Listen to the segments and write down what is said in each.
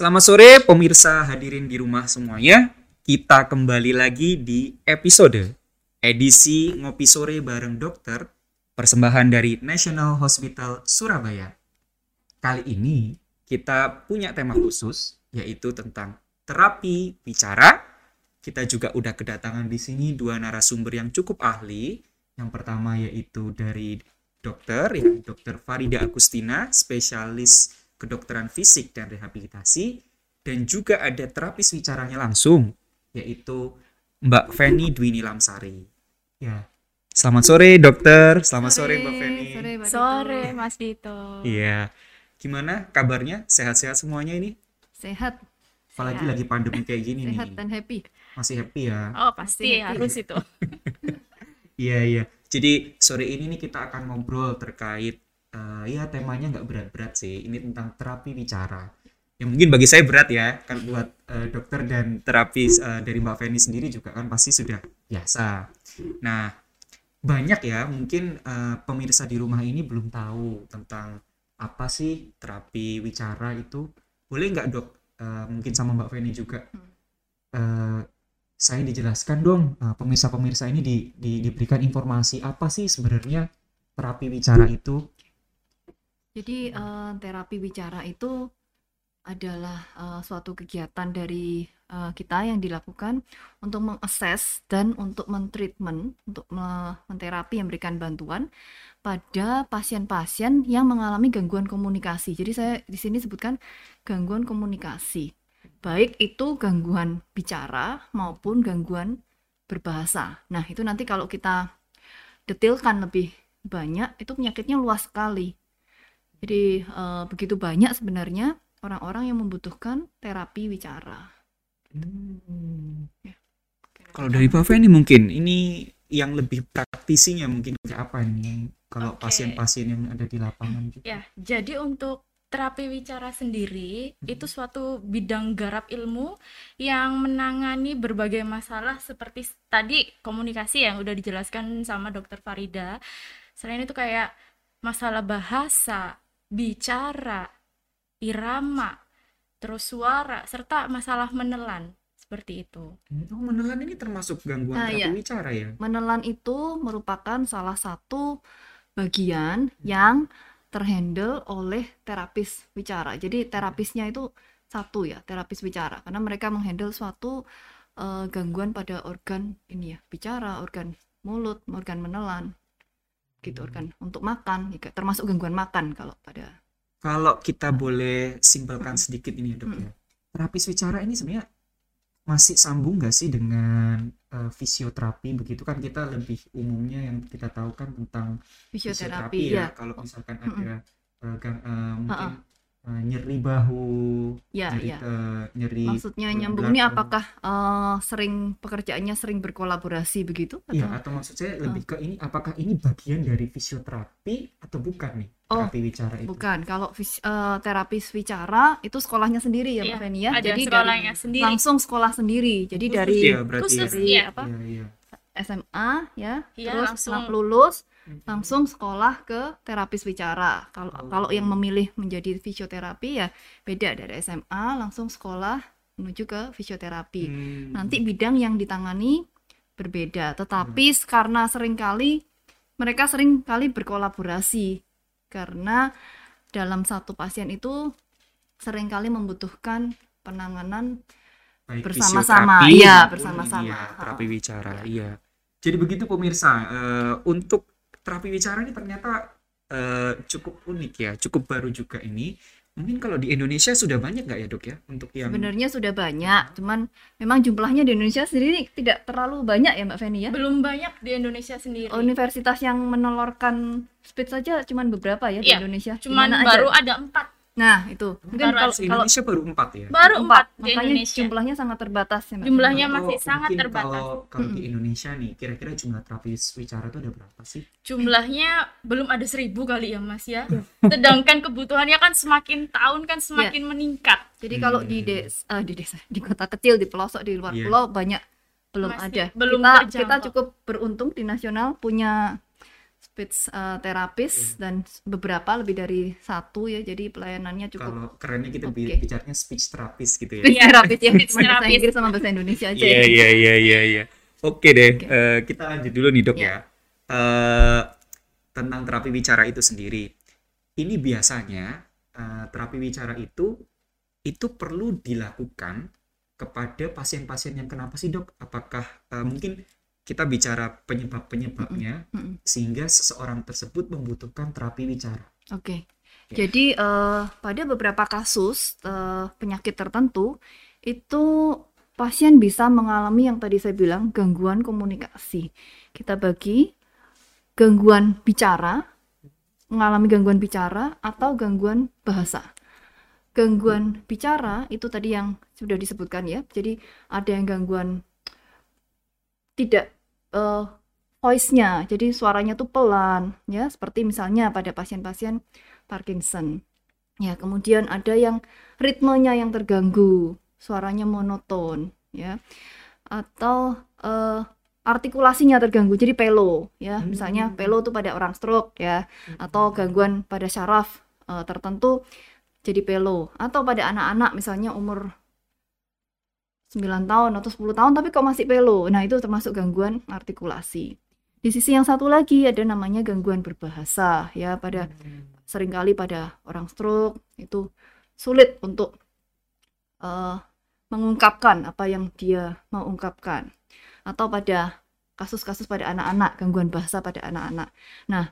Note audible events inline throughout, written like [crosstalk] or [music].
Selamat sore pemirsa hadirin di rumah semuanya. Kita kembali lagi di episode edisi Ngopi Sore bareng Dokter persembahan dari National Hospital Surabaya. Kali ini kita punya tema khusus yaitu tentang terapi bicara. Kita juga udah kedatangan di sini dua narasumber yang cukup ahli. Yang pertama yaitu dari dokter, yang Dokter Farida Agustina, spesialis kedokteran fisik dan rehabilitasi, dan juga ada terapis bicaranya langsung, yaitu Mbak Feni Dwini Lamsari. Ya, selamat sore dokter, selamat sore, Mbak Feni. Sore, Mbak. Sore Mas Dito. Iya, gimana kabarnya? Sehat-sehat semuanya ini? Sehat, Apalagi Sehat. lagi pandemi kayak gini sehat nih, dan happy. masih happy ya? Oh pasti Pasti happy. harus itu. [laughs] Iya iya. Jadi sore ini nih kita akan ngobrol terkait eh, ya temanya nggak berat-berat sih. Ini tentang terapi bicara. Yang mungkin bagi saya berat ya. Kan buat eh, dokter dan terapis eh, dari Mbak Feni sendiri juga kan pasti sudah biasa. Nah banyak ya mungkin eh, pemirsa di rumah ini belum tahu tentang apa sih terapi bicara itu. Boleh nggak dok? Eh, mungkin sama Mbak Feni juga. Eh, saya dijelaskan dong pemirsa-pemirsa ini di, di- diberikan informasi apa sih sebenarnya terapi bicara itu Jadi eh, terapi bicara itu adalah eh, suatu kegiatan dari eh, kita yang dilakukan untuk mengakses dan untuk mentreatment, untuk me- menterapi, memberikan bantuan pada pasien-pasien yang mengalami gangguan komunikasi. Jadi saya di sini sebutkan gangguan komunikasi, baik itu gangguan bicara maupun gangguan berbahasa. Nah, itu nanti kalau kita detilkan lebih banyak, itu penyakitnya luas sekali. Jadi eh, begitu banyak sebenarnya orang-orang yang membutuhkan terapi bicara. kalau dari Mbak Feni mungkin ini yang lebih praktisinya mungkin kayak apa nih kalau Oke. pasien-pasien yang ada di lapangan gitu. Ya, jadi untuk terapi bicara sendiri itu suatu bidang garap ilmu yang menangani berbagai masalah seperti tadi komunikasi yang udah dijelaskan sama Dokter Farida. Selain itu kayak masalah bahasa, bicara, irama, terus suara serta masalah menelan seperti itu. Oh, menelan ini termasuk gangguan Ah, terapi iya. bicara ya? Menelan itu merupakan salah satu bagian yang terhandle oleh terapis bicara. Jadi terapisnya itu satu ya, terapis bicara karena mereka menghandle suatu eh, gangguan pada organ ini ya, bicara, organ mulut, organ menelan. Gitu organ untuk makan, juga termasuk gangguan makan kalau pada Kalau kita boleh simpelkan sedikit ini ya dok ya. Terapis bicara ini sebenarnya masih sambung nggak sih dengan eh, fisioterapi begitu kan kita lebih umumnya yang kita tahu kan tentang fisioterapi fisioterapi ya. Kalau misalkan Mm-mm. ada eh, gang- eh, mungkin Ha-ha. Eh, nyeri bahu, Ya, nyeri ya. eh, nyeri Maksudnya nyambung ini apakah eh, sering pekerjaannya sering berkolaborasi begitu Iya, atau atau maksud saya lebih ke ini apakah ini bagian dari fisioterapi atau bukan nih Oh, terapi bicara itu? bukan? Kalau fis- eh, terapis bicara itu sekolahnya sendiri ya, Iya, Mbak Feni ya. ada Jadi sekolahnya dari sendiri. langsung sekolah sendiri. Jadi Khusus dari ya berarti Khusus, ya. iya. apa? Iya, iya. SMA ya, Iya, terus langsung. setelah lulus. Langsung sekolah ke terapis bicara. Kalau Oh. kalau yang memilih menjadi fisioterapi ya beda dari SMA langsung sekolah menuju ke fisioterapi. Hmm. Nanti bidang yang ditangani berbeda, tetapi karena sering kali mereka sering kali berkolaborasi karena dalam satu pasien itu sering kali membutuhkan penanganan bersama-sama, iya, bersama-sama. iya, terapi bicara, iya. Jadi begitu pemirsa, eh, untuk terapi bicara ini ternyata eh, cukup unik ya, cukup baru juga ini. Mungkin kalau di Indonesia sudah banyak nggak ya dok ya untuk yang sebenarnya sudah banyak, cuman memang jumlahnya di Indonesia sendiri tidak terlalu banyak ya Mbak Feni ya. Belum banyak di Indonesia sendiri. Universitas yang menelorkan speed saja cuman beberapa ya di Iya, Indonesia. Cuman mana aja? baru ada empat. Nah, itu. Mungkin baru kalau Indonesia baru empat ya? Baru empat di makanya Indonesia. jumlahnya sangat terbatas ya Mbak. Jumlahnya Atau masih sangat terbatas. Kalau kalau di. Indonesia nih, kira-kira jumlah terapis bicara itu ada berapa sih? Jumlahnya belum ada seribu kali ya Mas ya. [laughs] Sedangkan kebutuhannya kan semakin tahun kan semakin meningkat. Jadi kalau di desa, ah, di desa, di kota kecil, di pelosok, di luar Iya. pulau banyak belum Masih ada. belum kita terjangkau. kita cukup beruntung di nasional punya speech uh, terapis dan beberapa lebih dari satu ya jadi pelayanannya cukup Kalau kerennya kita Oke. bicaranya speech therapist gitu ya. speech Iya, terapis ya [laughs] speech bahasa therapist. Inggris sama bahasa Indonesia aja Iya ya. iya iya iya iya. Oke deh, Oke. eh, kita lanjut dulu nih dok Iya. ya. Eh, tentang terapi bicara itu sendiri. Ini biasanya eh, terapi bicara itu itu perlu dilakukan kepada pasien-pasien yang kenapa sih dok? Apakah eh, mungkin kita bicara penyebab-penyebabnya Mm-mm. sehingga seseorang tersebut membutuhkan terapi bicara. Oke. Ya. Jadi eh, pada beberapa kasus eh, penyakit tertentu itu pasien bisa mengalami yang tadi saya bilang gangguan komunikasi. Kita bagi gangguan bicara, mengalami gangguan bicara atau gangguan bahasa. Gangguan bicara itu tadi yang sudah disebutkan ya. Jadi ada yang gangguan tidak eh, voice-nya, jadi suaranya tuh pelan ya, seperti misalnya pada pasien-pasien Parkinson. Ya, kemudian ada yang ritmenya yang terganggu, suaranya monoton ya. Atau eh, artikulasinya terganggu, jadi pelo ya. Misalnya Hmm. pelo tuh pada orang stroke ya, atau gangguan pada syaraf eh, tertentu jadi pelo atau pada anak-anak misalnya umur 9 tahun atau 10 tahun tapi kok masih pelo. Nah, itu termasuk gangguan artikulasi. Di sisi yang satu lagi ada namanya gangguan berbahasa ya pada sering kali pada orang stroke itu sulit untuk eh, mengungkapkan apa yang dia mau ungkapkan atau pada kasus-kasus pada anak-anak gangguan bahasa pada anak-anak. Nah,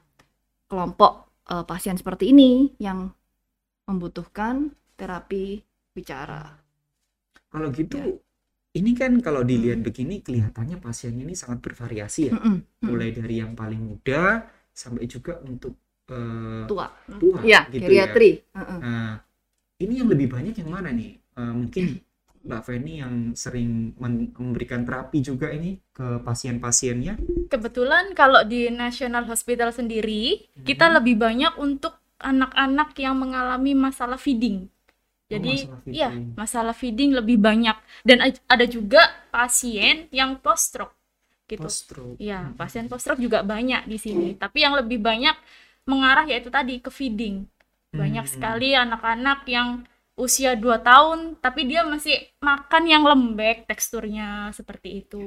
kelompok eh, pasien seperti ini yang membutuhkan terapi bicara. Kalau gitu, Ya. Ini kan kalau dilihat Mm. begini kelihatannya pasien ini sangat bervariasi ya. Mm-mm, mm-mm. mulai dari yang paling muda sampai juga untuk eh, tua. tua Ya, gitu ya. geriatri. Heeh. Nah, ini yang lebih banyak yang mana nih? Eh, mungkin Mbak Feni yang sering memberikan terapi juga ini ke pasien-pasiennya. Kebetulan kalau di National Hospital sendiri, kita Hmm. lebih banyak untuk anak-anak yang mengalami masalah feeding. Oh, Jadi, masalah iya, feeding. masalah feeding lebih banyak. Dan ada juga pasien yang post stroke gitu. Post-stroke. Iya, Hmm. pasien post stroke juga banyak di sini. Tapi yang lebih banyak mengarah yaitu tadi ke feeding. Banyak Hmm. sekali anak-anak yang usia 2 tahun tapi dia masih makan yang lembek teksturnya seperti itu.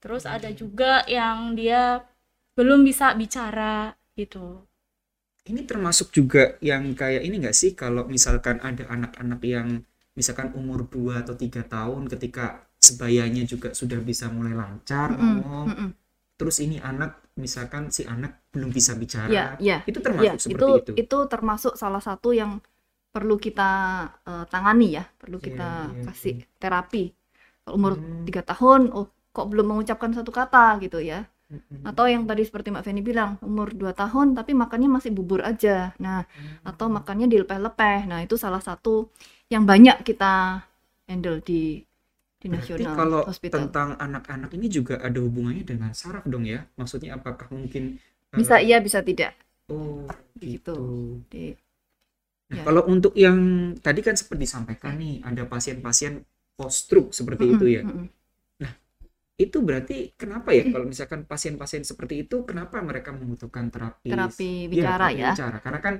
Terus ada juga yang dia belum bisa bicara gitu. Ini termasuk juga yang kayak ini nggak sih kalau misalkan ada anak-anak yang misalkan umur 2 atau tiga tahun ketika sebayanya juga sudah bisa mulai lancar Mm-mm, ngomong mm-mm. terus ini anak misalkan si anak belum bisa bicara Ya, ya. itu Ya, termasuk itu seperti itu itu termasuk salah satu yang perlu kita eh, tangani ya, perlu Iya, kita iya, kasih iya. terapi. Kalau umur Hmm. tiga tahun, oh kok belum mengucapkan satu kata gitu ya. Atau yang tadi seperti Mbak Feni bilang, umur 2 tahun tapi makannya masih bubur aja. Nah, atau makannya dilepeh-lepeh. Nah, itu salah satu yang banyak kita handle di di Berarti National kalau Hospital. tentang anak-anak ini juga ada hubungannya dengan saraf dong ya maksudnya apakah mungkin eh, Bisa iya, bisa tidak. oh Gitu. gitu Di, Nah, Ya. kalau untuk yang tadi kan seperti disampaikan nih ada pasien-pasien post stroke seperti itu Mm-mm, ya mm-mm. Itu berarti kenapa ya kalau misalkan pasien-pasien seperti itu kenapa mereka membutuhkan terapi Terapi Iya, bicara terapi ya. bicara karena kan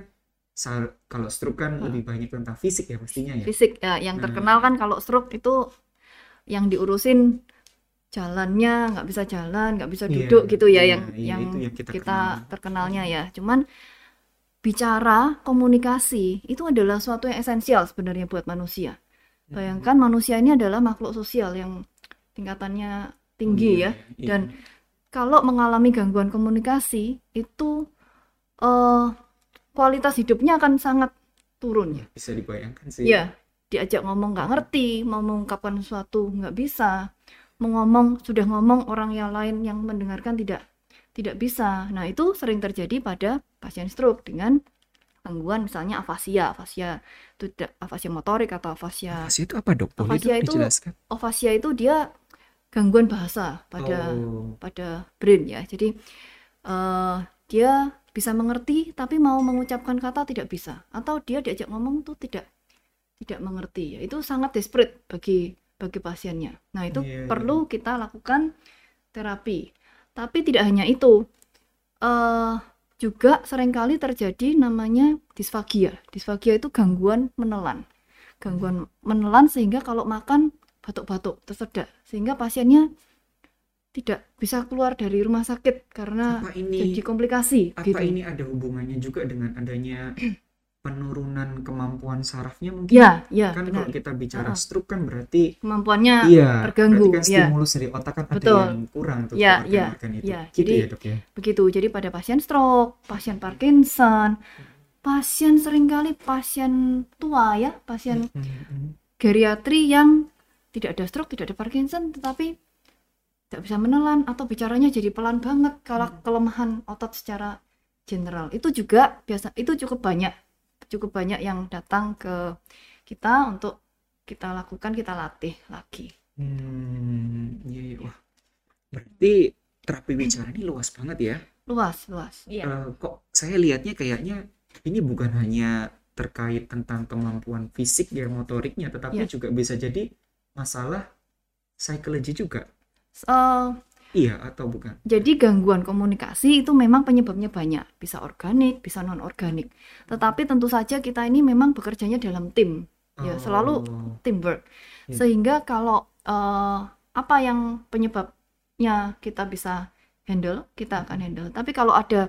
kalau stroke kan Hmm. lebih banyak tentang fisik ya pastinya ya fisik ya, yang Nah. terkenal kan kalau stroke itu yang diurusin jalannya nggak bisa jalan nggak bisa Iya, duduk gitu ya iya, yang iya, yang itu yang kita kita kenal. terkenalnya ya cuman bicara komunikasi itu adalah suatu yang esensial sebenarnya buat manusia bayangkan manusia ini adalah makhluk sosial yang tingkatannya tinggi ya Iya, dan kalau mengalami gangguan komunikasi itu eh, kualitas hidupnya akan sangat turun ya iya, bisa dibayangkan sih Iya, diajak ngomong nggak ngerti, mau mengungkapkan sesuatu nggak bisa, mau ngomong sudah ngomong orang yang lain yang mendengarkan tidak tidak bisa. Nah itu sering terjadi pada pasien stroke dengan gangguan misalnya afasia, afasia itu tidak afasia motorik atau afasia Afasia itu apa dok? Boleh Afasia dok itu- dijelaskan? afasia itu dia gangguan bahasa pada Oh, pada brain ya. Jadi eh, dia bisa mengerti tapi mau mengucapkan kata tidak bisa atau dia diajak ngomong tuh tidak tidak mengerti ya. Itu sangat desperate bagi bagi pasiennya. Nah, itu Iya, iya. perlu kita lakukan terapi. Tapi tidak hanya itu. eh juga sering kali terjadi namanya disfagia. Disfagia itu gangguan menelan. Gangguan menelan sehingga kalau makan batuk-batuk tersedak sehingga pasiennya tidak bisa keluar dari rumah sakit karena Apa ini jadi komplikasi apa gitu. ini ada hubungannya juga dengan adanya [clears throat] penurunan kemampuan sarafnya mungkin? Ya, ya, kan benar. kalau kita bicara stroke kan berarti Kemampuannya iya terganggu, berarti kan ya. stimulus dari otak kan ada Betul. yang kurang tuh Ya, ke ya, organ-organ itu. ya. Gitu Jadi- ya, Dok ya. begitu. Jadi pada pasien stroke, pasien Parkinson, pasien sering kali pasien tua ya, pasien Hmm, hmm. geriatri yang tidak ada stroke, tidak ada Parkinson, tetapi tidak bisa menelan atau bicaranya jadi pelan banget kalau kelemahan otot secara general. Itu juga biasa, itu cukup banyak, cukup banyak yang datang ke kita untuk kita lakukan, kita latih lagi. Hmm, iya, iya. Wah, berarti terapi bicara ini luas banget ya. Luas, luas. Iya. Eh, kok saya lihatnya kayaknya ini bukan hanya terkait tentang kemampuan fisik ya motoriknya, tetapi Iya. juga bisa jadi masalah psikologi juga. Eh, Iya atau bukan? Jadi gangguan komunikasi itu memang penyebabnya banyak, bisa organik, bisa non organik. Tetapi tentu saja kita ini memang bekerjanya dalam tim, ya selalu Oh, teamwork. Ya. Sehingga kalau eh, apa yang penyebabnya kita bisa handle, kita akan handle. Tapi kalau ada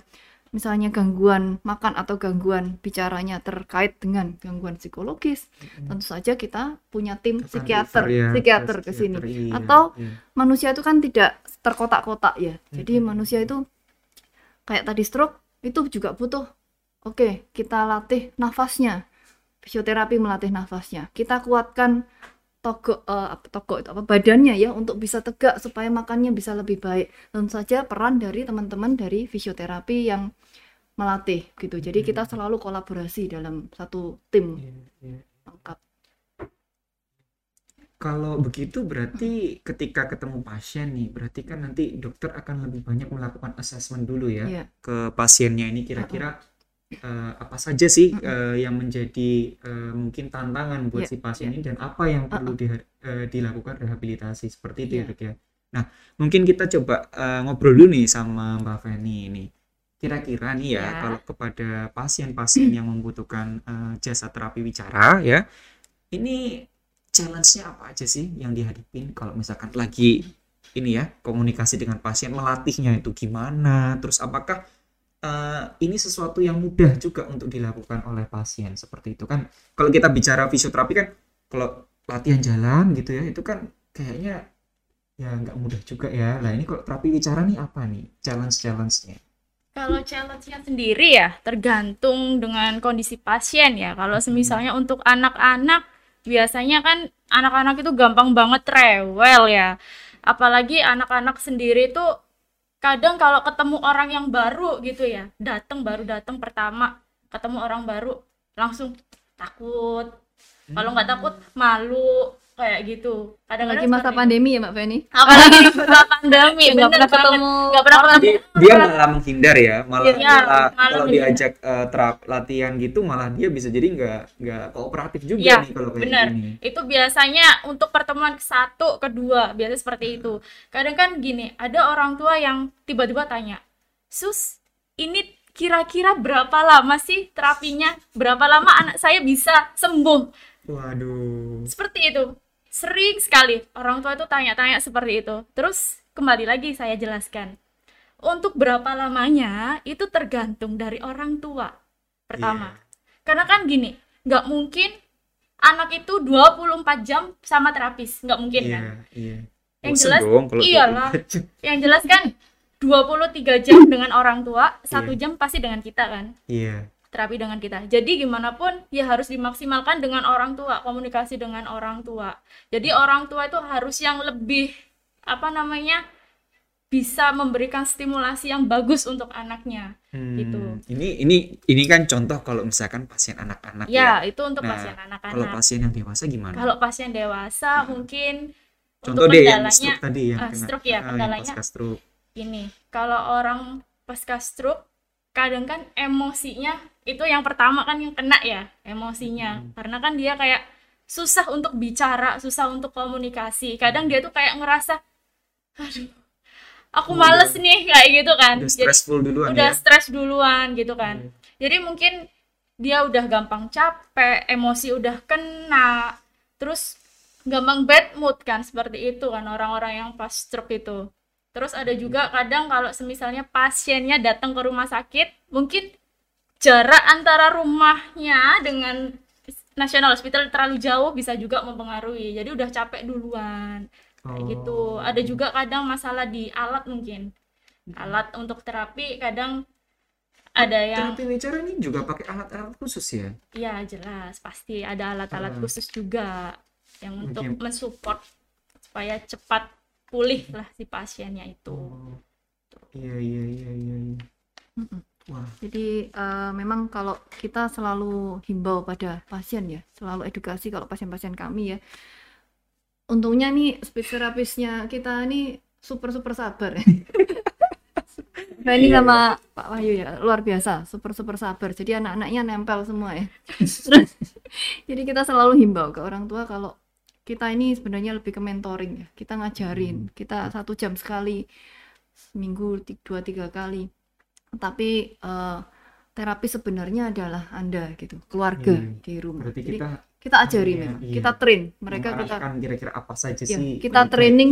misalnya gangguan makan atau gangguan bicaranya terkait dengan gangguan psikologis, tentu saja kita punya tim psikiater, ya psikiater ke sini. psikiater, iya, Atau iya. manusia itu kan tidak terkotak-kotak ya. Jadi Mm-mm. manusia itu kayak tadi stroke itu juga butuh oke, kita latih nafasnya. Fisioterapi melatih nafasnya. Kita kuatkan eh, apa togok itu apa badannya ya untuk bisa tegak supaya makannya bisa lebih baik. Tentu saja peran dari teman-teman dari fisioterapi yang melatih gitu. Jadi kita selalu kolaborasi dalam satu tim Iya, iya. lengkap. Kalau begitu berarti ketika ketemu pasien nih, berarti kan nanti dokter akan lebih banyak melakukan assessment dulu ya Iya. ke pasiennya ini kira-kira eh, apa saja sih eh, yang menjadi eh, mungkin tantangan buat Iya, si pasien ini dan apa yang perlu diha- eh, dilakukan rehabilitasi seperti itu ya Iya. dok ya. Nah mungkin kita coba eh, ngobrol dulu nih sama Mbak Feni ini. Kira-kira nih ya Ya. kalau kepada pasien-pasien yang membutuhkan eh, jasa terapi bicara ya, ini challenge-nya apa aja sih yang dihadapin kalau misalkan lagi ini ya komunikasi dengan pasien melatihnya itu gimana terus apakah eh, ini sesuatu yang mudah juga untuk dilakukan oleh pasien seperti itu kan kalau kita bicara fisioterapi kan kalau latihan jalan gitu ya itu kan kayaknya ya nggak mudah juga ya nah ini kalau terapi bicara nih apa nih challenge challenge-nya Kalau challenge-nya sendiri ya tergantung dengan kondisi pasien ya. Kalau misalnya untuk anak-anak biasanya kan anak-anak itu gampang banget rewel ya. Apalagi anak-anak sendiri tuh kadang kalau ketemu orang yang baru gitu ya, datang baru datang pertama, ketemu orang baru langsung takut. Kalau nggak takut malu kayak gitu. Kadang-kadang Lagi masa seperti itu. pandemi ya Mbak Feni. Apalagi di [laughs] masa pandemi, Nggak bener pernah banget. ketemu Nggak pernah ketemu dia, dia malah menghindar ya malah Iya, malah malah kalau diajak eh, terap latihan gitu malah dia bisa jadi nggak nggak kooperatif juga Iya, nih kalau kayak benar. gini itu biasanya untuk pertemuan ke satu kedua biasa seperti itu kadang kan gini ada orang tua yang tiba-tiba tanya sus ini kira-kira berapa lama sih terapinya berapa lama anak saya bisa sembuh waduh. Seperti itu. Sering sekali orang tua itu tanya-tanya seperti itu. Terus kembali lagi saya jelaskan. Untuk berapa lamanya itu tergantung dari orang tua. Pertama. Karena kan gini nggak mungkin anak itu 24 jam sama terapis. Nggak mungkin iya kan? iya. Yang Bosen jelas, dong kalau iyalah. 24 jam. yang jelas kan 23 jam dengan orang tua satu Iya. jam pasti dengan kita kan? Iya terapi dengan kita. Jadi gimana pun ya harus dimaksimalkan dengan orang tua, komunikasi dengan orang tua. Jadi orang tua itu harus yang lebih apa namanya bisa memberikan stimulasi yang bagus untuk anaknya. Hmm, Gitu. ini ini ini kan contoh kalau misalkan pasien anak-anak Ya, ya itu untuk Nah, pasien kalau anak-anak. pasien yang dewasa gimana Kalau pasien dewasa mungkin contoh untuk deh yang kendalanya stroke tadi yang ah, kena- stroke ya, ah, yang kendalanya. pasca stroke ini kalau orang pasca stroke kadang kan emosinya itu yang pertama kan yang kena ya emosinya karena kan dia kayak susah untuk bicara susah untuk komunikasi kadang dia tuh kayak ngerasa aduh aku Udah. males nih kayak gitu kan Udah stressful duluan udah ya. stres duluan gitu kan Iya. jadi mungkin dia udah gampang capek emosi udah kena terus gampang bad mood kan seperti itu kan orang-orang yang pas stroke itu terus ada juga kadang kalau semisalnya pasiennya datang ke rumah sakit mungkin jarak antara rumahnya dengan National Hospital terlalu jauh bisa juga mempengaruhi jadi udah capek duluan kayak gitu Oh. ada juga kadang masalah di alat mungkin alat untuk terapi kadang ada yang Terapi bicara ini juga pakai alat-alat khusus ya. ya jelas pasti ada alat-alat Ah. khusus juga yang untuk Oke. mensupport supaya cepat pulih lah si pasiennya itu Oh. Iya iya iya iya. iya. Wah. Jadi eh, memang kalau kita selalu himbau pada pasien ya, selalu edukasi kalau pasien-pasien kami ya. Untungnya nih speech therapistnya kita nih super super sabar. [laughs] Nah ini Iya, sama Pak Wahyu ya luar biasa, super super sabar. Jadi anak-anaknya nempel semua ya. Terus, [laughs] jadi kita selalu himbau ke orang tua kalau kita ini sebenarnya lebih ke mentoring ya. Kita ngajarin, kita satu jam sekali, seminggu dua tiga kali. Tapi eh, terapi sebenarnya adalah anda gitu keluarga Iya. di rumah. Berarti Jadi kita kita ajarin Iya, memang. iya. kita train. Mereka kita kira-kira apa saja Iya, sih kita training.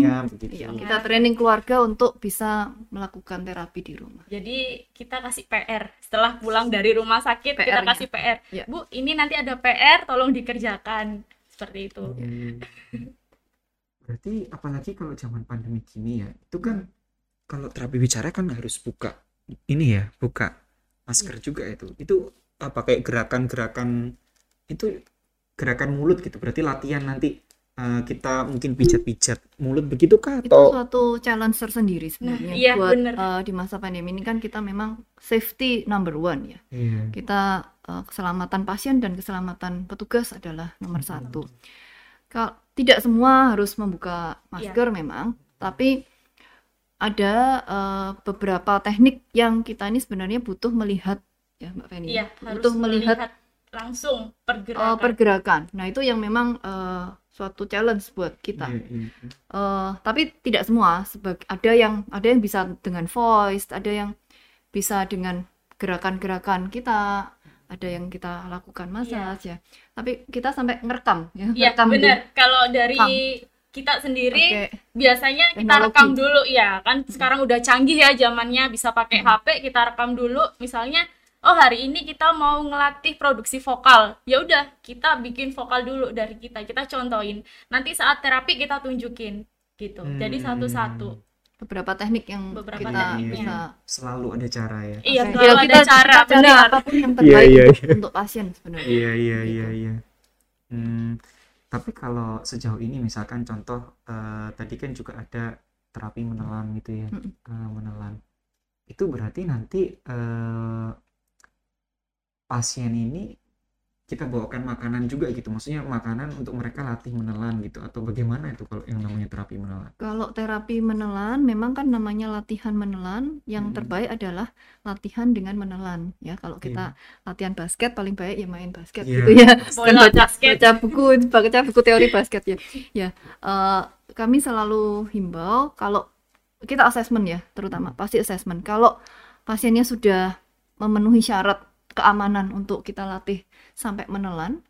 iya, kita training keluarga untuk bisa melakukan terapi di rumah. Jadi kita kasih PR setelah pulang dari rumah sakit kita kasih PR Ya. bu ini nanti ada PR tolong dikerjakan seperti itu Hmm. Berarti apalagi kalau zaman pandemi gini ya, itu kan kalau terapi bicara kan harus buka ini ya, buka masker juga itu. Itu apa kayak gerakan-gerakan itu gerakan mulut gitu. Berarti latihan nanti eh, kita mungkin pijat-pijat mulut begitu kah itu atau suatu challenge tersendiri sebenarnya iya, buat bener. eh, di masa pandemi ini kan kita memang safety number one ya Iya. kita eh, keselamatan pasien dan keselamatan petugas adalah nomor Hmm. satu. Kalau tidak semua harus membuka masker memang, tapi ada eh, beberapa teknik yang kita ini sebenarnya butuh melihat ya Mbak Feni, iya harus butuh melihat melihat langsung pergerakan pergerakan. Nah itu yang memang eh, suatu challenge buat kita. Iya, iya. Eh, tapi tidak semua. Sebagai ada yang ada yang bisa dengan voice ada yang bisa dengan gerakan-gerakan kita ada yang kita lakukan massage ya. Tapi kita sampai ngerekam ya. Iya ngerekam benar. Kalau dari Rekam. kita sendiri pakai biasanya kita Teknologi. rekam dulu ya kan sekarang udah canggih ya zamannya. Bisa pakai HP kita rekam dulu. Misalnya oh hari ini kita mau ngelatih produksi vokal ya udah kita bikin vokal dulu dari kita kita contohin nanti saat terapi kita tunjukin gitu jadi Hmm. satu-satu beberapa teknik yang Beberapa kita tekniknya. bisa Selalu ada cara ya. iya pakai. selalu Ya, ada kita, cara kita benar apa pun yang [laughs] terbaik Iya, iya, untuk, iya. untuk pasien sebenarnya Iya iya Gitu. iya iya. Hmm, tapi kalau sejauh ini misalkan contoh eh, tadi kan juga ada terapi menelan gitu ya, Mm-mm. eh, menelan. Itu berarti nanti eh, pasien ini kita bawakan makanan juga gitu, maksudnya makanan untuk mereka latih menelan gitu atau bagaimana itu kalau yang namanya terapi menelan? Kalau terapi menelan, memang kan namanya latihan menelan. Yang Mm-mm. terbaik adalah latihan dengan menelan. Ya, kalau kita latihan basket paling baik ya main basket Iya. gitu ya. [laughs] Bukan Bola baca, basket. baca buku, baca buku teori basket ya. Ya, eh, kami selalu himbau kalau kita asesmen ya, terutama pasti asesmen. Kalau pasiennya sudah memenuhi syarat keamanan untuk kita latih sampai menelan,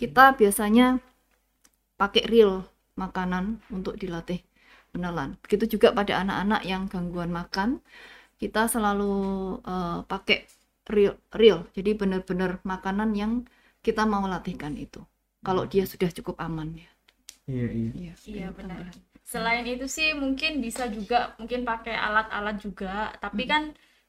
kita biasanya pakai real makanan untuk dilatih menelan. Begitu juga pada anak-anak yang gangguan makan, kita selalu eh, pakai real, real. Jadi benar-benar makanan yang kita mau latihkan itu. Kalau dia sudah cukup aman ya. Iya iya. Iya, Iya, itu benar. Selain itu sih mungkin bisa juga mungkin pakai alat-alat juga, tapi Hmm. kan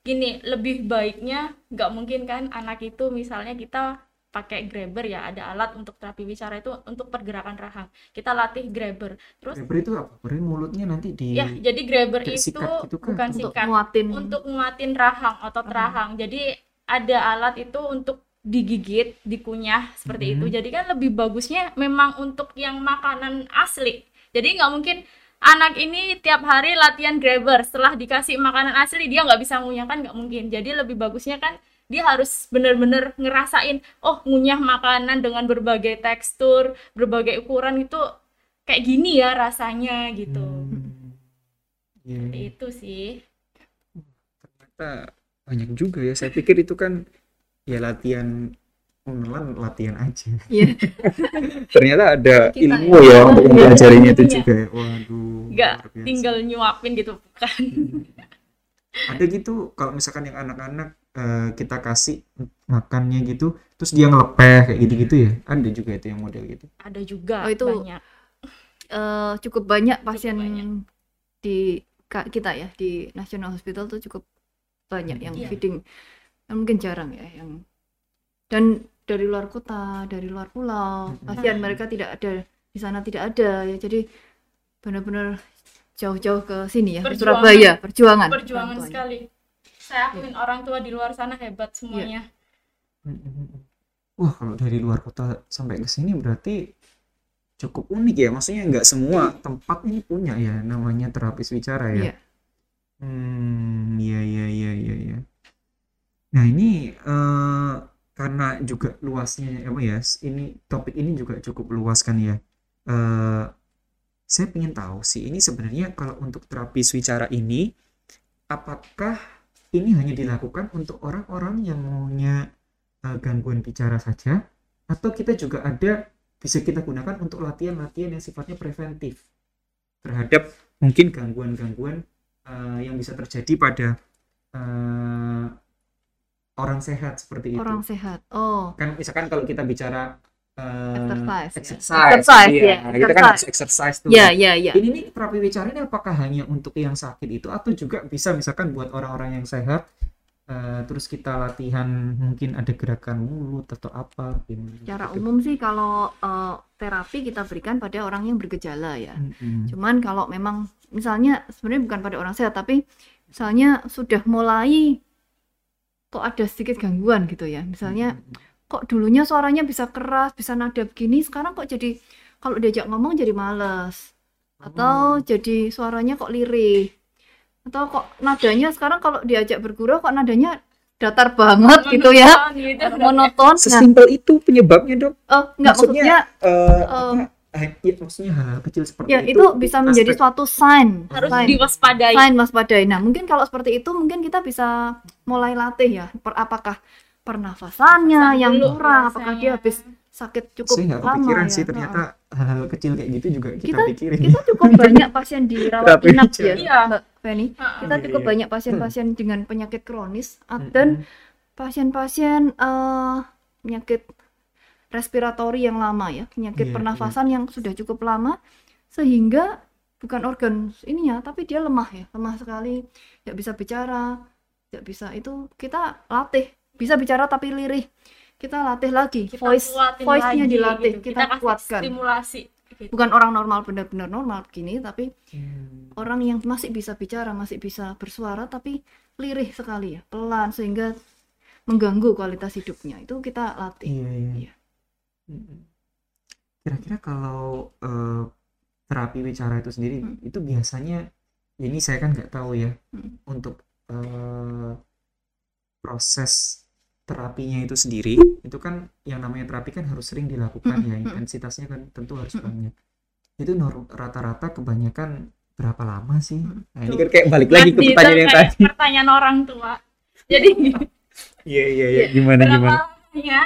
gini, lebih baiknya nggak mungkin kan anak itu misalnya kita pakai grabber ya, ada alat untuk terapi bicara itu untuk pergerakan rahang. Kita latih grabber. Terus Grabber itu apa? Berarti mulutnya nanti di ya, jadi grabber itu sikat gitu kan? bukan Untuk sikat, nguatin untuk nguatin rahang, otot Rahang. rahang. Jadi ada alat itu untuk digigit, dikunyah seperti itu. Mhm. Jadi kan lebih bagusnya memang untuk yang makanan asli. Jadi nggak mungkin anak ini tiap hari latihan grabber setelah dikasih makanan asli dia nggak bisa ngunyah kan nggak mungkin. Jadi lebih bagusnya kan dia harus bener-bener ngerasain oh ngunyah makanan dengan berbagai tekstur, berbagai ukuran itu kayak gini ya rasanya gitu. Hmm. Seperti iya. itu sih ternyata banyak juga ya saya pikir itu kan ya latihan online latihan aja Iya. [laughs] ternyata ada Kita ilmu ya. ya untuk Iya, mempelajarinya itu ilmunya. juga ya. waduh biasa. tinggal nyuapin gitu bukan ada gitu kalau misalkan yang anak-anak eh, kita kasih makannya gitu terus dia ngelepeh kayak gitu-gitu ya ada juga itu yang model gitu ada juga Oh, itu banyak Eh, cukup banyak pasien banyak. di kita ya di National Hospital tuh cukup banyak yang Iya. feeding yang mungkin jarang ya yang dan dari luar kota dari luar pulau. Mhm. pasien mereka tidak ada di sana tidak ada ya. Jadi benar-benar jauh-jauh ke sini ya ke Perjuangan. Surabaya. Perjuangan. Perjuangan sekali. Saya akuin orang tua di luar sana hebat semuanya. Wah kalau dari luar kota sampai ke sini berarti cukup unik ya. Maksudnya nggak semua tempat ini punya ya namanya terapis bicara ya. Iya. Hmm, iya iya iya iya iya. Nah, ini eh, karena juga luasnya apa ya? Ini topik ini juga cukup luas kan ya. Eh, saya ingin tahu sih ini sebenarnya kalau untuk terapis wicara ini apakah ini hanya dilakukan untuk orang-orang yang maunya eh, gangguan bicara saja atau kita juga ada bisa kita gunakan untuk latihan-latihan yang sifatnya preventif terhadap mungkin gangguan-gangguan eh, yang bisa terjadi pada orang sehat seperti itu. orang sehat oh Kan misalkan kalau kita bicara eh, Exercise, exercise, Exercise, iya. ya, Kita kan harus exercise. exercise tuh. ya ya ya Ini nih terapi bicara ini apakah hanya untuk yang sakit itu atau juga bisa misalkan buat orang-orang yang sehat eh, terus kita latihan mungkin ada gerakan mulut atau apa gimana secara gitu. umum sih kalau eh, terapi kita berikan pada orang yang bergejala ya Mm-mm. Cuman kalau memang misalnya sebenarnya bukan pada orang sehat tapi misalnya sudah mulai kok ada sedikit gangguan gitu ya. Misalnya kok dulunya suaranya bisa keras, bisa nada begini, sekarang kok jadi kalau diajak ngomong jadi males. Atau jadi suaranya kok lirih. Atau kok nadanya sekarang kalau diajak bergurau kok nadanya datar banget gitu ya. Monoton gitu. Monoton. Nah, Sesimpel itu penyebabnya dok. oh, enggak maksudnya, maksudnya apa, eh, ya, maksudnya hal kecil seperti ya itu itu bisa menjadi aspek- suatu sign. harus sign. diwaspadai Selain waspadai. Nah, mungkin kalau seperti itu mungkin kita bisa mulai latih ya. Per, apakah pernafasannya Pernafasan yang dulu kurang, apakah dia habis sakit cukup saya nggak lama kepikiran ya. sih ternyata hal-hal kecil kayak gitu juga kita, Kita- pikirin Kita cukup [laughs] banyak pasien di rawat Terapi inap ya, Iya. Mbak Feni. Heeh. Kita cukup iya. banyak pasien-pasien dengan penyakit kronis Mm-mm. dan pasien-pasien eh, penyakit respiratori yang lama ya, penyakit Iya, pernafasan yang sudah cukup lama sehingga bukan organ ininya tapi dia lemah ya, lemah sekali, tidak bisa bicara, tidak bisa itu kita latih, bisa bicara tapi lirih. Kita latih lagi, kita voice voice-nya lagi dilatih, gitu. kita, kasih kuatkan. stimulasi gitu. Bukan orang normal benar-benar normal begini tapi Hmm. orang yang masih bisa bicara, masih bisa bersuara tapi lirih sekali ya, pelan sehingga mengganggu kualitas hidupnya. Itu kita latih. iya iya Iya. Kira-kira kalau eh, terapi bicara itu sendiri Hmm. itu biasanya ya ini saya kan nggak tahu ya Hmm. untuk eh, proses terapinya itu sendiri itu kan yang namanya terapi kan harus sering dilakukan ya intensitasnya kan tentu harus banyak. Itu rata-rata kebanyakan berapa lama sih? Mm. nah ini kan kayak balik lagi ke pertanyaan yang tadi. pertanyaan orang tua. Jadi [laughs] iya iya iya. Gimana berapa gimana? lamanya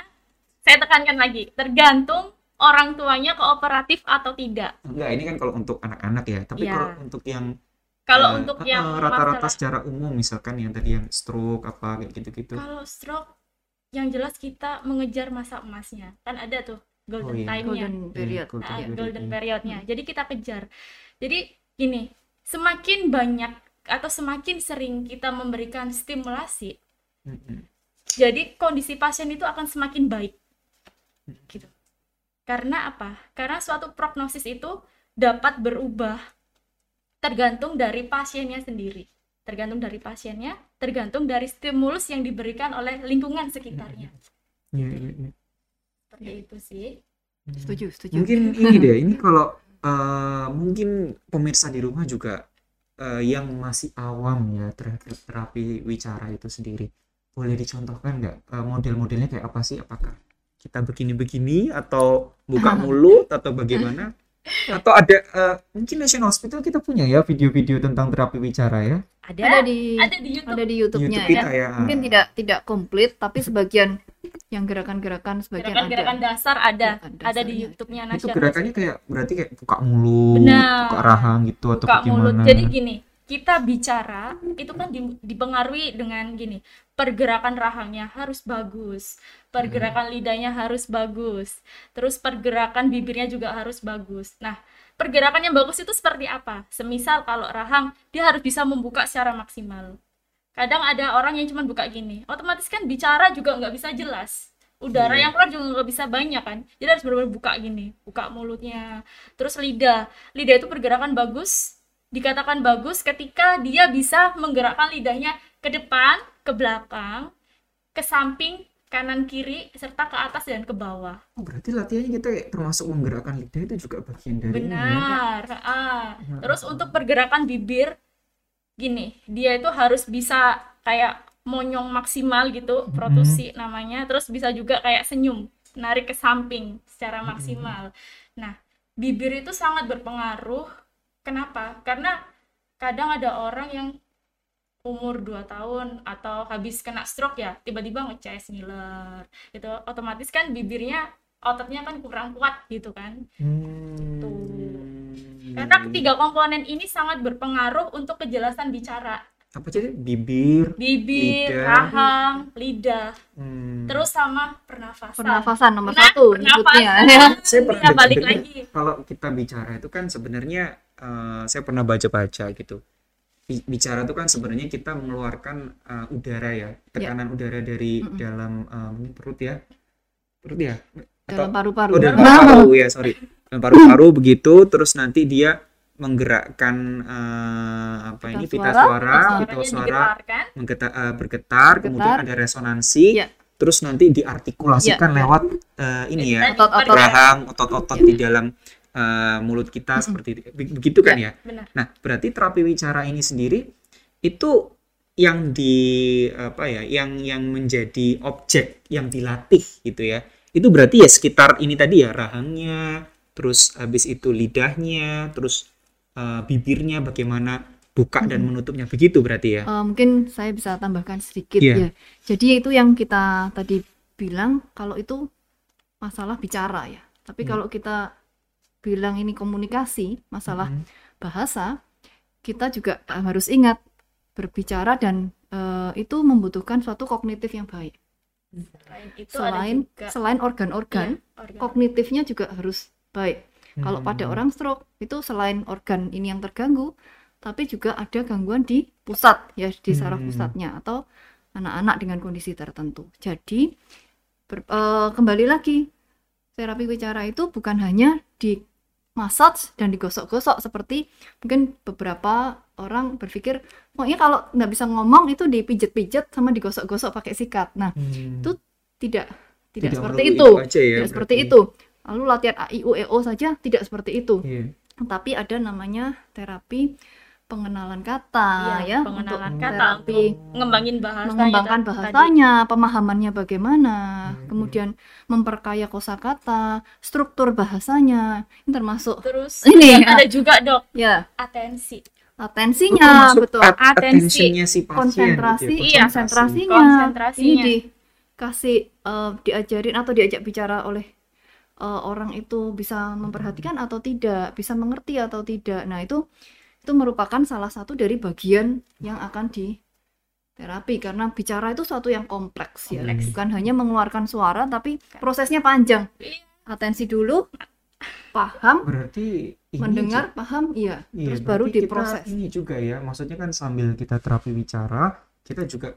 saya tekankan lagi tergantung orang tuanya kooperatif atau tidak enggak ini kan kalau untuk anak-anak ya tapi Iya. kalau untuk yang kalau Eh, untuk eh, yang rata-rata masalah- secara umum misalkan yang tadi yang stroke apa kayak gitu-gitu kalau stroke yang jelas kita mengejar masa emasnya kan ada tuh golden Oh, iya. time-nya Golden period. golden Ah, period, golden iya. periodnya. Jadi kita kejar. Jadi gini, semakin banyak atau semakin sering kita memberikan stimulasi, Mm-mm. jadi kondisi pasien itu akan semakin baik. Gitu. Karena apa? Karena suatu prognosis itu dapat berubah tergantung dari pasiennya sendiri. Tergantung dari pasiennya, tergantung dari stimulus yang diberikan oleh lingkungan sekitarnya. Iya, iya, iya. Seperti itu sih. Hmm. Setuju, setuju. mungkin [laughs] ini deh ini kalau eh, mungkin pemirsa di rumah juga eh, yang masih awam ya terhadap terapi wicara itu sendiri boleh dicontohkan nggak eh, model-modelnya kayak apa sih apakah kita begini-begini atau buka [laughs] mulut atau bagaimana atau ada eh, mungkin National Hospital kita punya ya video-video tentang terapi bicara ya Ada Ada di ada di YouTube. ada di di YouTube-nya YouTube ya. kita ya Mungkin tidak tidak komplit tapi sebagian yang gerakan-gerakan sebagian Gerakan-gerakan ada. dasar ada. Gerakan Ada di. YouTube-nya itu nasional. gerakannya kayak berarti kayak buka mulut Benar. buka rahang gitu atau buka mulut. bagaimana Jadi gini, kita bicara itu kan di- dipengaruhi dengan gini, pergerakan rahangnya harus bagus, pergerakan lidahnya harus bagus, terus pergerakan bibirnya juga harus bagus. Nah, pergerakan yang bagus itu seperti apa? Semisal kalau rahang, dia harus bisa membuka secara maksimal. Kadang ada orang yang cuma buka gini, otomatis kan bicara juga nggak bisa jelas. Udara Iya. yang keluar juga nggak bisa banyak kan. Jadi harus benar-benar buka gini, buka mulutnya. Terus lidah, lidah itu pergerakan bagus, dikatakan bagus ketika dia bisa menggerakkan lidahnya ke depan, ke belakang, ke samping, kanan kiri, serta ke atas dan ke bawah. Oh, berarti latihannya kita termasuk menggerakkan lidah itu juga bagian dari ini ya? Benar. ah. Terus untuk pergerakan bibir gini, dia itu harus bisa kayak monyong maksimal gitu, protusi namanya. Terus bisa juga kayak senyum, narik ke samping secara maksimal. Nah, bibir itu sangat berpengaruh. Kenapa? Karena kadang ada orang yang umur 2 tahun atau habis kena stroke ya, tiba-tiba ngeces ngiler. Gitu. Otomatis kan bibirnya ototnya kan kurang kuat gitu kan. Hmm. Karena ketiga komponen ini sangat berpengaruh untuk kejelasan bicara. apa jadi bibir Bibir, Lidah. rahang, lidah, hmm. terus sama pernafasan. Pernafasan nomor Nah, satu pernafasan. ya. [laughs] saya pernah Iya, balik lagi. kalau kita bicara itu kan sebenarnya eh, saya pernah baca-baca gitu bicara itu kan sebenarnya kita mengeluarkan eh, udara ya tekanan udara dari Mm-mm. dalam eh, mungkin perut ya perut ya Dalam paru-paru. oh dalam Nah, paru-paru ya sorry dalam paru-paru [laughs] begitu terus nanti dia menggerakkan eh, apa ini Pita pita suara, pita pita suara menggeta- eh, bergetar, kemudian Bergetar. ada resonansi Iya. terus nanti diartikulasikan iya. lewat eh, ini ya rahang otot-otot di dalam eh, mulut kita Mm-mm. seperti itu. Be- begitu kan ya Benar. nah berarti terapi wicara ini sendiri itu yang di apa ya yang yang menjadi objek yang dilatih gitu ya itu berarti ya sekitar ini tadi ya rahangnya terus habis itu lidahnya terus eh, bibirnya bagaimana buka dan menutupnya begitu berarti ya Eh, mungkin saya bisa tambahkan sedikit Iya. ya. Jadi itu yang kita tadi bilang kalau itu masalah bicara ya. Tapi Hmm. kalau kita bilang ini komunikasi, masalah Mhm. bahasa, kita juga eh, harus ingat berbicara dan eh, itu membutuhkan suatu kognitif yang baik. Selain itu ada Selain juga selain organ-organ, organ. kognitifnya juga harus baik. Kalau pada Hmm. orang stroke itu selain organ ini yang terganggu, tapi juga ada gangguan di pusat ya di saraf Hmm. pusatnya atau anak-anak dengan kondisi tertentu. Jadi ber- eh, kembali lagi terapi bicara itu bukan hanya di massage dan digosok-gosok seperti mungkin beberapa orang berpikir pokoknya kalau nggak bisa ngomong itu dipijet-pijet sama digosok-gosok pakai sikat. Nah Hmm. itu tidak tidak, Tidak seperti itu, aja ya, tidak seperti itu. Lalu latihan A I U E O saja tidak seperti itu. Iya. Tapi ada namanya terapi pengenalan kata Iya, ya pengenalan untuk kata terapi untuk ngembangin bahasanya mengembangkan tadi. bahasanya, pemahamannya bagaimana, Hmm. kemudian memperkaya kosakata, struktur bahasanya, ini termasuk Terus [laughs] Ini, ya. [laughs] ada juga dok ya atensi. atensinya termasuk betul, at- Atensi. attention-nya si pasien konsentrasi, gitu ya, Iya, konsentrasinya, konsentrasinya. ini dikasih eh, diajarin atau diajak bicara oleh eh, orang itu bisa memperhatikan atau tidak, bisa mengerti atau tidak. Nah itu itu merupakan salah satu dari bagian yang akan di terapi karena bicara itu suatu yang kompleks ya, Kompleks. bukan hanya mengeluarkan suara tapi prosesnya panjang. Iya. Atensi dulu, paham, berarti ini mendengar, paham, iya, Iya, terus baru diproses. Kita ini juga ya, maksudnya kan sambil kita terapi bicara, kita juga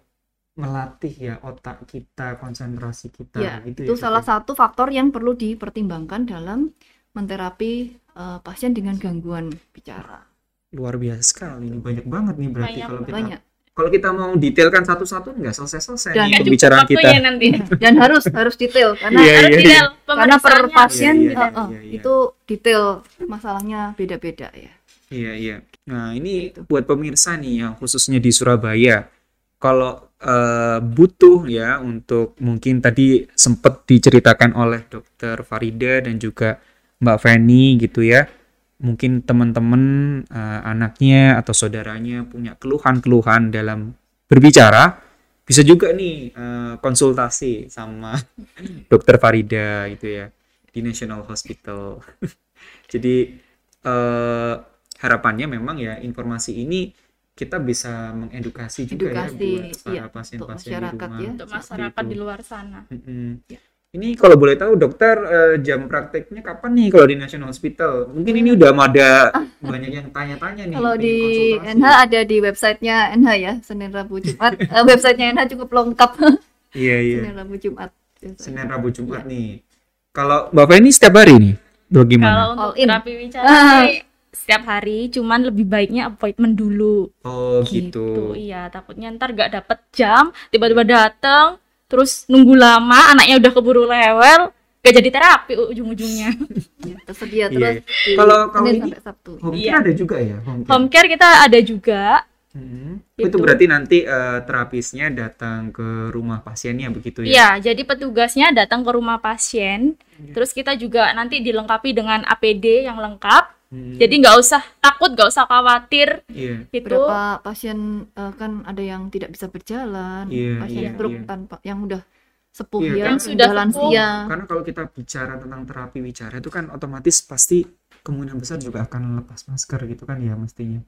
melatih ya otak kita, konsentrasi kita Ya, gitu itu ya. salah Dok, satu faktor yang perlu dipertimbangkan dalam menterapi eh, pasien dengan gangguan bicara. Luar biasa sekali, ini banyak banget nih berarti Banyak kalau kita Banyak. kalau kita mau detailkan satu-satu nggak selesai-selesai Dan- nih pembicaraan kita. nanti. [laughs] Dan harus harus detail karena Iya, Harus iya, detail karena per pasien Iya, iya, eh, eh, iya, iya. itu detail masalahnya beda-beda ya. Iya, iya. Nah, ini buat pemirsa nih yang khususnya di Surabaya. Kalau eh, butuh ya untuk mungkin tadi sempat diceritakan oleh Dokter Farida dan juga Mbak Feni gitu ya. Mungkin teman-teman eh, anaknya atau saudaranya punya keluhan-keluhan dalam berbicara, bisa juga nih eh, konsultasi sama [laughs] Dokter Farida gitu ya di National Hospital. [laughs] Jadi eh, harapannya memang ya informasi ini kita bisa mengedukasi juga ya Edukasi, buat para iya, pasien-pasien untuk di masyarakat rumah. ya. untuk masyarakat itu. di luar sana. Mm-mm. Ya. Ini kalau boleh tahu dokter eh, jam prakteknya kapan nih kalau di National Hospital? Mungkin ini udah ada banyak yang tanya-tanya nih. Kalau di konsultasi. NH ada di websitenya NH ya, Senin Rabu Jumat. [laughs] Eh, websitenya NH cukup lengkap. Iya iya. Senin Rabu Jumat. Senin Rabu Jumat nih. Kalau Bapak ini setiap hari nih, bagaimana? Kalau All untuk in. terapi wicara Ah. sih setiap hari, cuman lebih baiknya appointment dulu. Oh Gitu, gitu. iya. Takutnya ntar gak dapet jam, tiba-tiba dateng, terus nunggu lama, anaknya udah keburu lewel, gak jadi terapi ujung-ujungnya. [laughs] Ya, tersedia Iya. terus di Kalau- kalau ini- sampai Sabtu. Home Iya. care ada juga ya? Home care. Home care kita ada juga. Hmm. Gitu. Itu berarti nanti eh, terapisnya datang ke rumah pasiennya begitu ya? Iya, jadi petugasnya datang ke rumah pasien. Terus kita juga nanti dilengkapi dengan APD yang lengkap. Hmm. Jadi nggak usah takut, nggak usah khawatir Iya. gitu. Beberapa pasien eh, kan ada yang tidak bisa berjalan, Iya, pasien iya, stroke iya. tanpa yang udah sepuh Iya, ya, kan. Yang sudah lansia. Karena kalau kita bicara tentang terapi wicara itu kan otomatis pasti kemungkinan besar juga akan lepas masker gitu kan ya mestinya.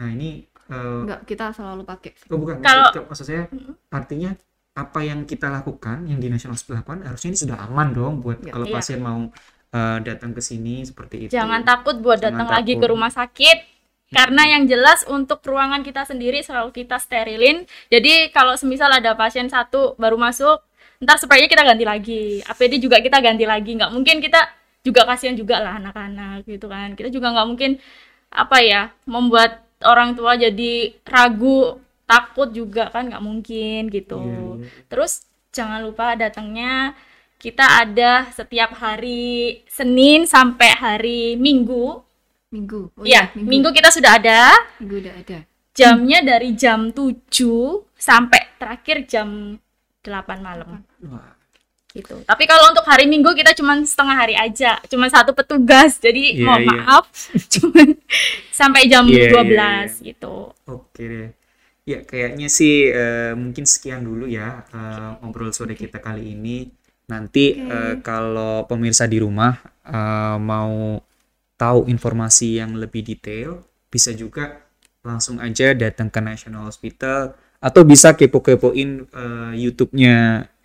Nah ini eh, Enggak, kita selalu pakai. oh bukan Kalau- maksud, maksud saya artinya apa yang kita lakukan yang di National Hospital lakukan harusnya ini sudah aman dong buat Ya. kalau Iya. pasien mau eh, datang ke sini seperti itu. Jangan takut buat Jangan datang lagi takut. ke rumah sakit. Karena yang jelas untuk ruangan kita sendiri selalu kita sterilin. Jadi kalau semisal ada pasien satu baru masuk, ntar spraynya kita ganti lagi. APD juga kita ganti lagi. Nggak mungkin kita juga kasihan juga lah anak-anak gitu kan. Kita juga nggak mungkin apa ya membuat orang tua jadi ragu, takut juga kan nggak mungkin gitu. Iya, iya. Terus jangan lupa datangnya kita ada setiap hari Senin sampai hari Minggu. Minggu. Oh Iya, iya, minggu. kita sudah ada. Minggu udah ada. Jamnya dari jam 7 sampai terakhir jam 8 malam Wah, gitu. Tapi kalau untuk hari Minggu kita cuma setengah hari aja, cuma satu petugas. Jadi Iya, mohon iya. maaf, [laughs] cuma sampai jam iya, 12 gitu. Oke deh. Ya kayaknya sih eh, mungkin sekian dulu ya eh, ngobrol sore kita kali ini. Nanti eh, kalau pemirsa di rumah eh, mau tahu informasi yang lebih detail, bisa juga langsung aja datang ke National Hospital atau bisa kepo-kepoin eh, YouTube-nya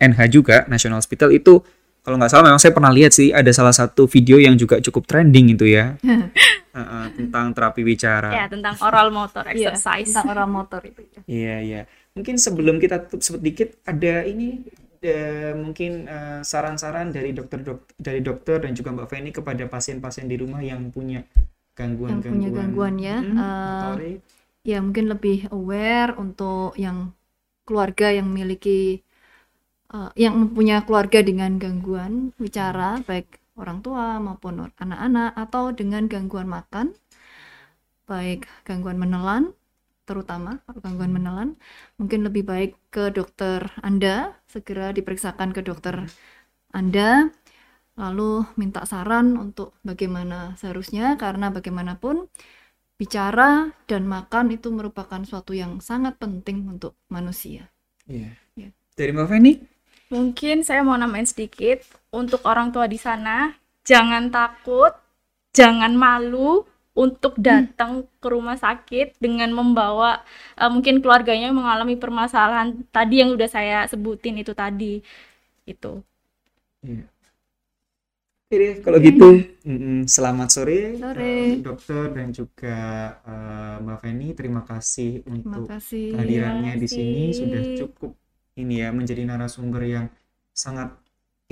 NH juga National Hospital itu kalau nggak salah memang saya pernah lihat sih ada salah satu video yang juga cukup trending itu ya [laughs] Eh, eh, tentang terapi bicara. Ya, tentang oral motor Iya, exercise. tentang orang motor itu. ya. Iya, iya. Mungkin sebelum kita tutup sedikit ada ini eh, mungkin eh, saran-saran dari dokter dok dari dokter dan juga Mbak Feni kepada pasien-pasien di rumah yang punya gangguan-gangguan Yang punya gangguan ya, hmm, motorik. Ya mungkin lebih aware untuk yang keluarga yang memiliki eh, yang mempunyah keluarga dengan gangguan bicara baik orang tua maupun anak-anak atau dengan gangguan makan baik gangguan menelan terutama kalau gangguan menelan mungkin lebih baik ke dokter Anda segera diperiksakan ke dokter Anda lalu minta saran untuk bagaimana seharusnya karena bagaimanapun bicara dan makan itu merupakan suatu yang sangat penting untuk manusia. Iya. Iya. Dari Mbak Feni? Mungkin saya mau nambahin sedikit untuk orang tua di sana, jangan takut, jangan malu untuk datang ke rumah sakit dengan membawa eh, mungkin keluarganya mengalami permasalahan tadi yang udah saya sebutin itu tadi. Itu. Iya. Deh, kalau gitu mm-mm, selamat sore, Sore. eh, dokter dan juga eh, Mbak Feni. Terima kasih Terima untuk kasih. kehadirannya di sini sudah cukup ini ya menjadi narasumber yang sangat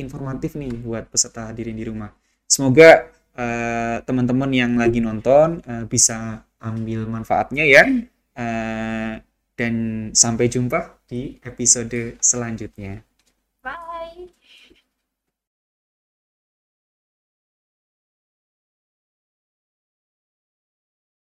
informatif nih buat peserta hadirin di rumah. Semoga eh, teman-teman yang lagi nonton eh, bisa ambil manfaatnya ya. Eh, dan sampai jumpa di episode selanjutnya.